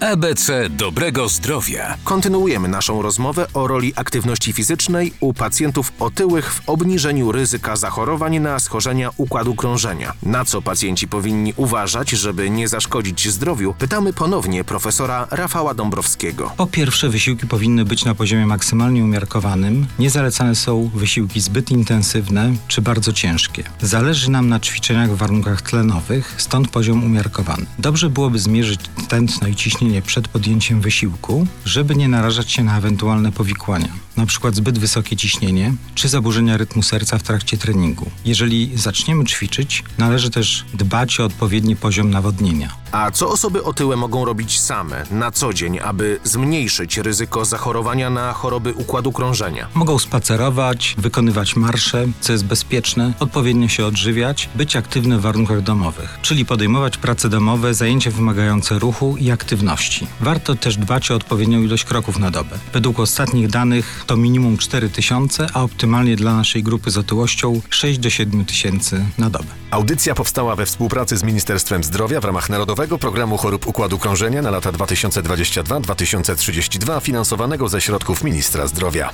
EBC dobrego zdrowia. Kontynuujemy naszą rozmowę o roli aktywności fizycznej u pacjentów otyłych w obniżeniu ryzyka zachorowań na schorzenia układu krążenia. Na co pacjenci powinni uważać, żeby nie zaszkodzić zdrowiu, pytamy ponownie profesora Rafała Dąbrowskiego. Po pierwsze, wysiłki powinny być na poziomie maksymalnie umiarkowanym. Nie zalecane są wysiłki zbyt intensywne czy bardzo ciężkie. Zależy nam na ćwiczeniach w warunkach tlenowych, stąd poziom umiarkowany. Dobrze byłoby zmierzyć tętno i ciśnienie przed podjęciem wysiłku, żeby nie narażać się na ewentualne powikłania, na przykład zbyt wysokie ciśnienie czy zaburzenia rytmu serca w trakcie treningu. Jeżeli zaczniemy ćwiczyć, należy też dbać o odpowiedni poziom nawodnienia. A co osoby otyłe mogą robić same, na co dzień, aby zmniejszyć ryzyko zachorowania na choroby układu krążenia? Mogą spacerować, wykonywać marsze, co jest bezpieczne, odpowiednio się odżywiać, być aktywne w warunkach domowych, czyli podejmować prace domowe, zajęcia wymagające ruchu i aktywności. Warto też dbać o odpowiednią ilość kroków na dobę. Według ostatnich danych to minimum 4000, a optymalnie dla naszej grupy z otyłością 6 do 7 tysięcy na dobę. Audycja powstała we współpracy z Ministerstwem Zdrowia w ramach Narodowego Programu Chorób Układu Krążenia na lata 2022-2032 finansowanego ze środków Ministra Zdrowia.